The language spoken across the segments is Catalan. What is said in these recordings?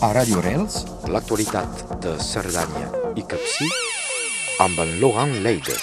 A Radio Rels, l'actualitat de Cerdanya i Capcí amb en Laurent Leide.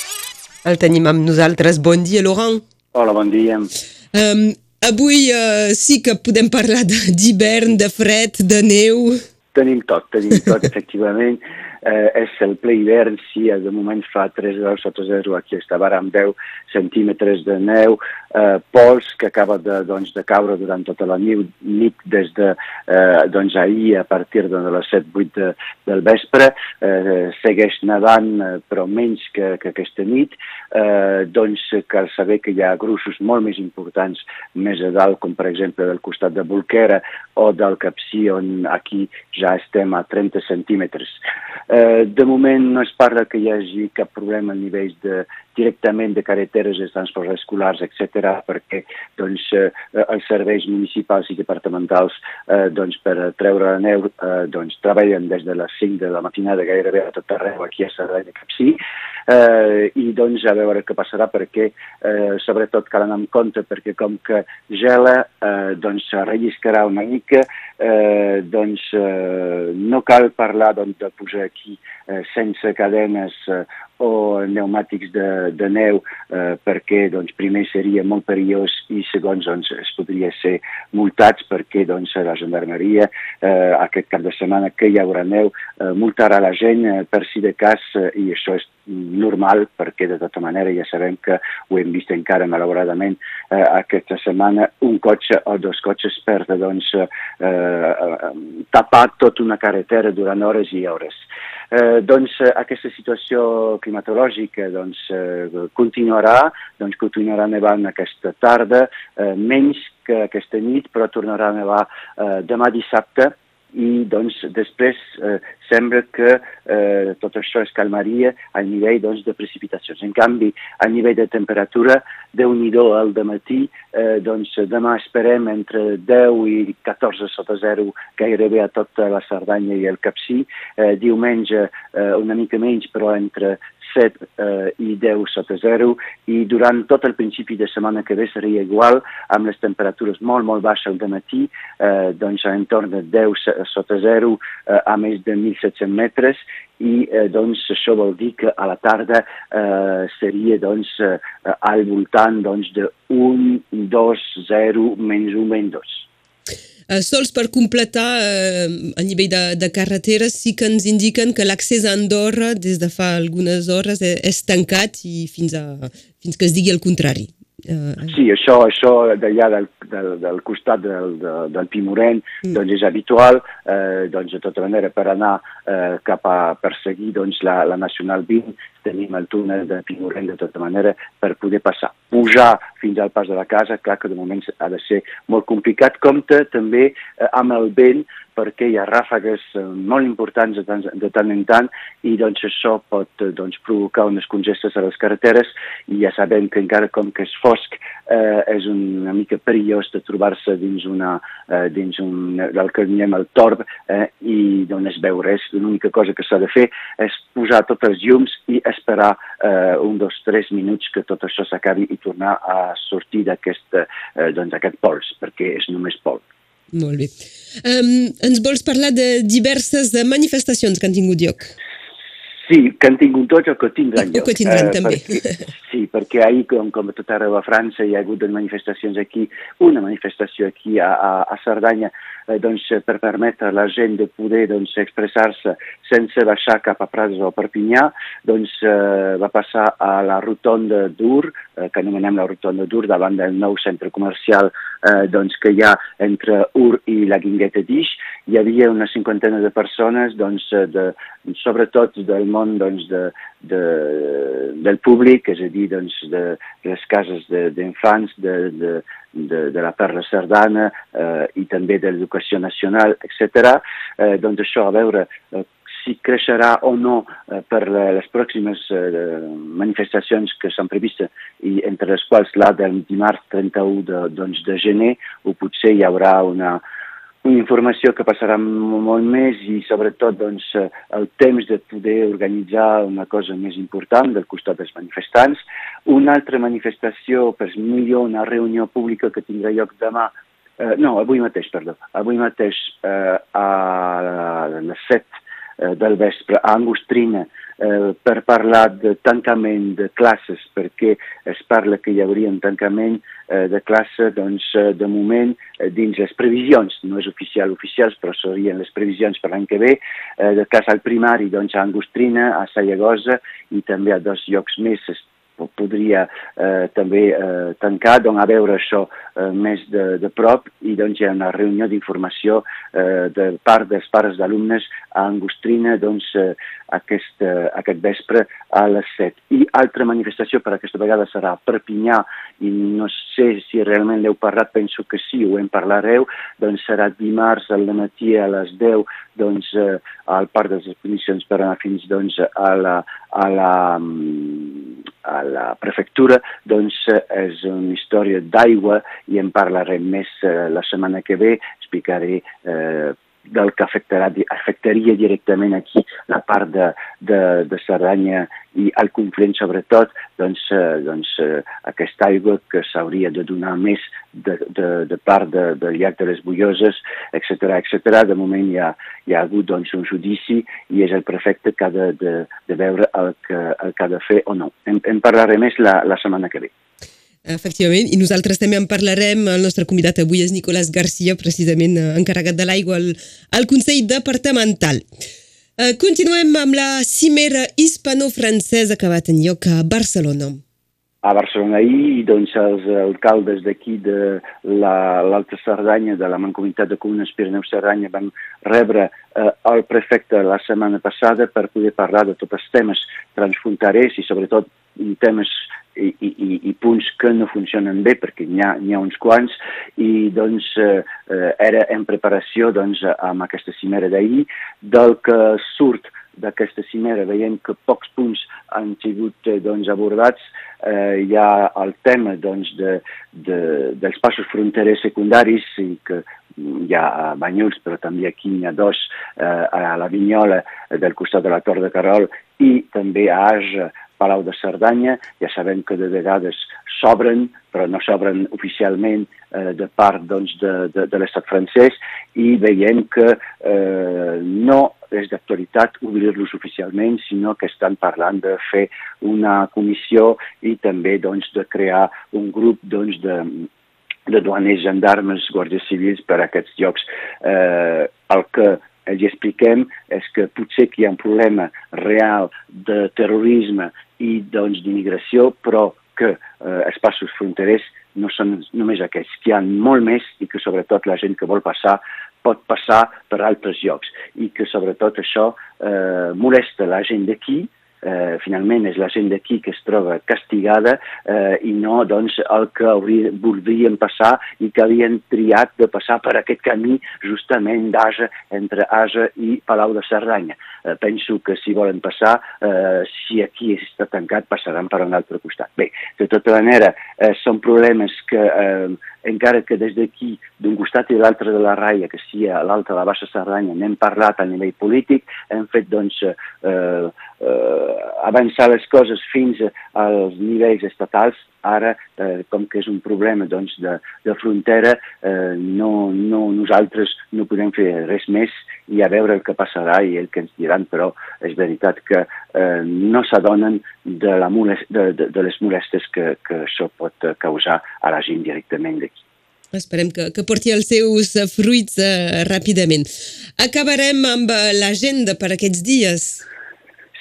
El tenim amb nosaltres. Bon dia, Laurent. Hola, bon dia. Um, avui uh, sí que podem parlar de- d'hivern, de, de fred, de neu. Tenim tot, tenim tot, efectivament. Eh, és el ple hivern, sí, de moment fa 3 graus sota zero, aquí estava amb 10 centímetres de neu, eh, pols que acaba de, doncs, de caure durant tota la nit, nit des de eh, doncs, ahir a partir de les 7-8 de, del vespre, eh, segueix nedant, eh, però menys que, que aquesta nit, eh, doncs cal saber que hi ha gruixos molt més importants més a dalt, com per exemple del costat de Bolquera o del Capcí, on aquí ja estem a 30 centímetres. Eh, de moment no es parla que hi hagi cap problema a nivells de, directament de carreteres de transports escolars, etc., perquè doncs, eh, els serveis municipals i departamentals eh, doncs, per treure la neu eh, doncs, treballen des de les 5 de la matinada gairebé a tot arreu aquí a Cerdanya Capcí eh, i doncs a veure què passarà perquè eh, sobretot cal anar amb compte perquè com que gela eh, doncs relliscarà una mica eh, doncs eh, no cal parlar doncs, de posar aquí eh, sense cadenes eh, o pneumàtics de, de neu eh, perquè doncs, primer seria molt perillós i segons doncs, es podria ser multats perquè doncs, la gendarmeria eh, aquest cap de setmana que hi haurà neu eh, multarà la gent eh, per si de cas eh, i això és normal perquè de tota manera ja sabem que ho hem vist encara malauradament eh, aquesta setmana un cotxe o dos cotxes per doncs, eh, eh, tapar tota una carretera durant hores i hores. Eh, doncs eh, aquesta situació climatològica doncs, eh, continuarà, doncs continuarà nevant aquesta tarda, eh, menys que aquesta nit, però tornarà a nevar eh, demà dissabte i doncs després eh, sembla que eh, tot això es calmaria a nivell doncs, de precipitacions. En canvi, a nivell de temperatura, déu nhi al matí, eh, doncs demà esperem entre 10 i 14 sota zero gairebé a tota la Cerdanya i el Capcí, eh, diumenge eh, una mica menys però entre 7 eh, i 10 sota zero i durant tot el principi de setmana que ve seria igual amb les temperatures molt molt baixes al matí, eh, doncs a entorn de 10 se- sota zero eh, a més de 1.700 metres i eh, doncs això vol dir que a la tarda eh, seria doncs eh, al voltant doncs de 1, 2, 0, menys 1, menys 2. Uh, sols per completar, uh, a nivell de, de carreteres, sí que ens indiquen que l'accés a Andorra des de fa algunes hores és, és tancat i fins, a, fins que es digui el contrari. Uh, Sí, això, això d'allà del, del, del costat del, de, del Pimorent Mm. doncs és habitual, eh, doncs de tota manera per anar eh, cap a perseguir doncs, la, la Nacional 20 tenim el túnel de Pimorent de tota manera per poder passar. Pujar fins al pas de la casa, clar que de moment ha de ser molt complicat, compte també eh, amb el vent perquè hi ha ràfegues eh, molt importants de tant, de tant en tant i doncs això pot eh, doncs, provocar unes congestes a les carreteres i ja sabem que encara com que és fosc eh, és una mica perillós de trobar-se dins, una, eh, dins un, del que diem el torb eh, i d'on es veu res. L'única cosa que s'ha de fer és posar tots els llums i esperar eh, un, dos, tres minuts que tot això s'acabi i tornar a sortir d'aquest eh, doncs, pols, perquè és només pols. molt bé. Um, ens vols parlar de diverses de manifestacions que han tingut lloc? Sí, que han tingut tots o que tindran O lloc. que tindran també. Perquè, sí, perquè ahir, com, com a tot arreu a França, hi ha hagut manifestacions aquí, una manifestació aquí a, a, a Cerdanya, eh, doncs, per permetre a la gent de poder doncs, expressar-se sense baixar cap a Prades o a Perpinyà, doncs eh, va passar a la rotonda d'Ur, eh, que anomenem la rotonda d'Ur, davant del nou centre comercial eh, doncs, que hi ha entre Ur i la Guingueta d'Ix. Hi havia una cinquantena de persones, doncs, eh, de, sobretot del món doncs, de, de, del públic, és a dir, doncs, de les cases de- d'infants, de, de, de, de la Perla Sardana eh, i també de l'educació nacional, etc. Eh, doncs això, a veure eh, si creixerà o no eh, per les pròximes eh, manifestacions que s'han previstes i entre les quals la del dimarts 31 de, doncs, de gener o potser hi haurà una, una informació que passarà molt més i sobretot doncs, eh, el temps de poder organitzar una cosa més important del costat dels manifestants. Una altra manifestació, per millor una reunió pública que tindrà lloc demà eh, no, avui mateix, perdó, avui mateix eh, a les 7 eh, del vespre. A Angostrina eh, per parlar de tancament de classes, perquè es parla que hi hauria un tancament eh, de classe, doncs, eh, de moment, eh, dins les previsions, no és oficial oficials, però serien les previsions per l'any que ve, eh, de classe al primari, doncs, a Angostrina, a Sallagosa i també a dos llocs més, podria eh, també eh, tancar, doncs, a veure això eh, més de, de prop i doncs hi ha una reunió d'informació eh, de part dels pares d'alumnes a Angostrina doncs, eh, aquest, eh, aquest vespre a les 7. I altra manifestació per aquesta vegada serà a Perpinyà i no sé si realment l'heu parlat, penso que sí, ho en parlareu, doncs serà dimarts al matí a les 10 doncs, eh, al Parc de les Exposicions per anar fins doncs, a la, a la, mm, a la prefectura, doncs és una història d'aigua i en parlarem més eh, la setmana que ve, explicaré eh, del que afectarà, afectaria directament aquí la part de, de, de Cerdanya i el Conflent sobretot, doncs, eh, doncs eh, aquesta aigua que s'hauria de donar més de, de, de part de, del llac de les Bulloses, etc etc. De moment hi ha, hi ha hagut doncs, un judici i és el prefecte que ha de, de, de veure el que, el que ha de fer o no. En, en parlaré més la, la setmana que ve. Efectivament, i nosaltres també en parlarem. El nostre convidat avui és Nicolás Garcia, precisament eh, encarregat de l'aigua al, al Consell Departamental. Uh, continuem amb la cimera hispano-francesa que va tenir lloc a Barcelona. A Barcelona ahir, doncs, els alcaldes d'aquí de l'Alta la, Cerdanya, de la Mancomunitat de Comunes Pirineu Cerdanya, van rebre eh, el prefecte la setmana passada per poder parlar de tots els temes transfronterers i sobretot temes i, i, i punts que no funcionen bé perquè n'hi ha, ha uns quants i doncs eh, eh, era en preparació doncs, amb aquesta cimera d'ahir. Del que surt d'aquesta cimera veiem que pocs punts han sigut eh, doncs, abordats. Eh, hi ha el tema doncs, de, de, dels passos fronterers secundaris i que hi ha a Banyuls, però també aquí n'hi ha dos, eh, a la Vinyola, del costat de la Tor de Carol, i també a Aja, Palau de Cerdanya, ja sabem que de vegades s'obren, però no s'obren oficialment eh, de part doncs, de, de, de l'estat francès i veiem que eh, no és d'actualitat obrir-los oficialment, sinó que estan parlant de fer una comissió i també doncs, de crear un grup doncs, de, de duaners, gendarmes, guàrdies civils per a aquests llocs. Eh, el que els expliquem és que potser que hi ha un problema real de terrorisme i doncs d'immigració, però que eh, els passos fronterers no són només aquests, que hi ha molt més i que sobretot la gent que vol passar pot passar per altres llocs i que sobretot això eh, molesta la gent d'aquí, eh, finalment és la gent d'aquí que es troba castigada eh, i no doncs, el que hauria, voldrien passar i que havien triat de passar per aquest camí justament d'Asa, entre Asa i Palau de Cerdanya. Eh, penso que si volen passar, eh, si aquí està tancat, passaran per un altre costat. Bé, de tota manera, eh, són problemes que eh, encara que des d'aquí, d'un costat i l'altre de la raia, que sigui a l'alta de la Baixa Cerdanya, n'hem parlat a nivell polític, hem fet doncs, eh, eh, avançar les coses fins als nivells estatals, ara, eh, com que és un problema doncs, de, de frontera, eh, no, no, nosaltres no podem fer res més i a veure el que passarà i el que ens diran, però és veritat que eh, no s'adonen de, la molest, de, de, de les molestes que, que això pot causar a la gent directament d'aquí. Esperem que, que porti els seus fruits uh, ràpidament. Acabarem amb l'agenda per aquests dies.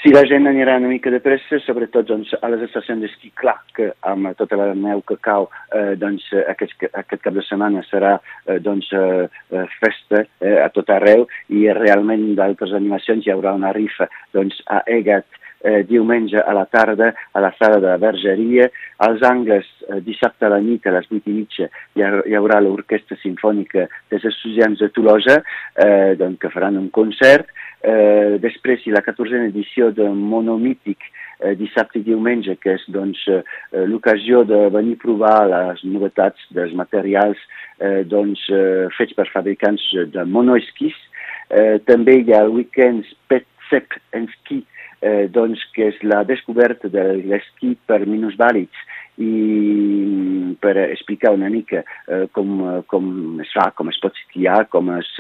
Si la gent anirà una mica de pressa, sobretot doncs, a les estacions d'esquí, clar que amb tota la neu que cau, eh, doncs, aquest, aquest cap de setmana serà eh, doncs, eh, eh, festa eh, a tot arreu i realment d'altres animacions hi haurà una rifa doncs, a Egat eh, diumenge a la tarda a la sala de la Vergeria. Als Angles, eh, dissabte a la nit, a les 8 i mitja, hi, ha, hi haurà l'Orquestra Sinfònica dels Estudiants de Tolosa, eh, doncs, que faran un concert Eh, després, i la 14a edició de Monomític, eh, dissabte i diumenge, que és doncs, eh, l'ocasió de venir a provar les novetats dels materials eh, doncs, eh, fets per fabricants de monoesquís. Eh, també hi ha el weekend Pet Sec en Ski, eh, doncs, que és la descoberta de l'esquí per minusvàlids i per explicar una mica eh, com, com es fa, com es pot esquiar, com es,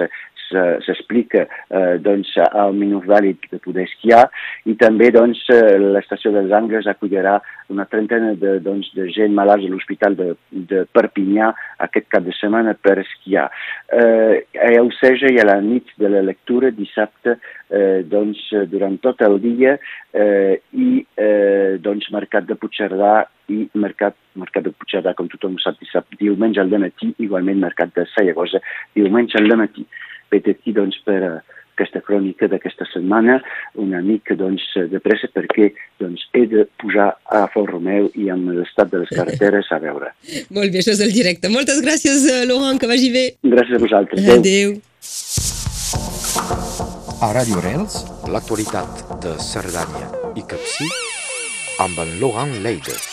s'explica eh, doncs, al minus vàlid de poder esquiar i també doncs, eh, l'estació dels Angles acollirà una trentena de, doncs, de gent malalts a l'Hospital de, de Perpinyà aquest cap de setmana per esquiar. Eh, a Euseja i a la nit de la lectura dissabte eh, doncs, durant tot el dia eh, i eh, doncs, Mercat de Puigcerdà i Mercat, Mercat de Puigcerdà, com tothom sap, dissabte, diumenge al matí, igualment Mercat de Sallagosa, diumenge al matí vet aquí doncs, per aquesta crònica d'aquesta setmana una mica doncs, de pressa perquè doncs, he de pujar a Font Romeu i amb l'estat de les carreteres a veure. Molt bé, això és el directe. Moltes gràcies, eh, Laurent, que vagi bé. Gràcies a vosaltres. Adéu. Adéu. A Radio Rels, l'actualitat de Cerdanya i Capcí amb en Laurent Leides.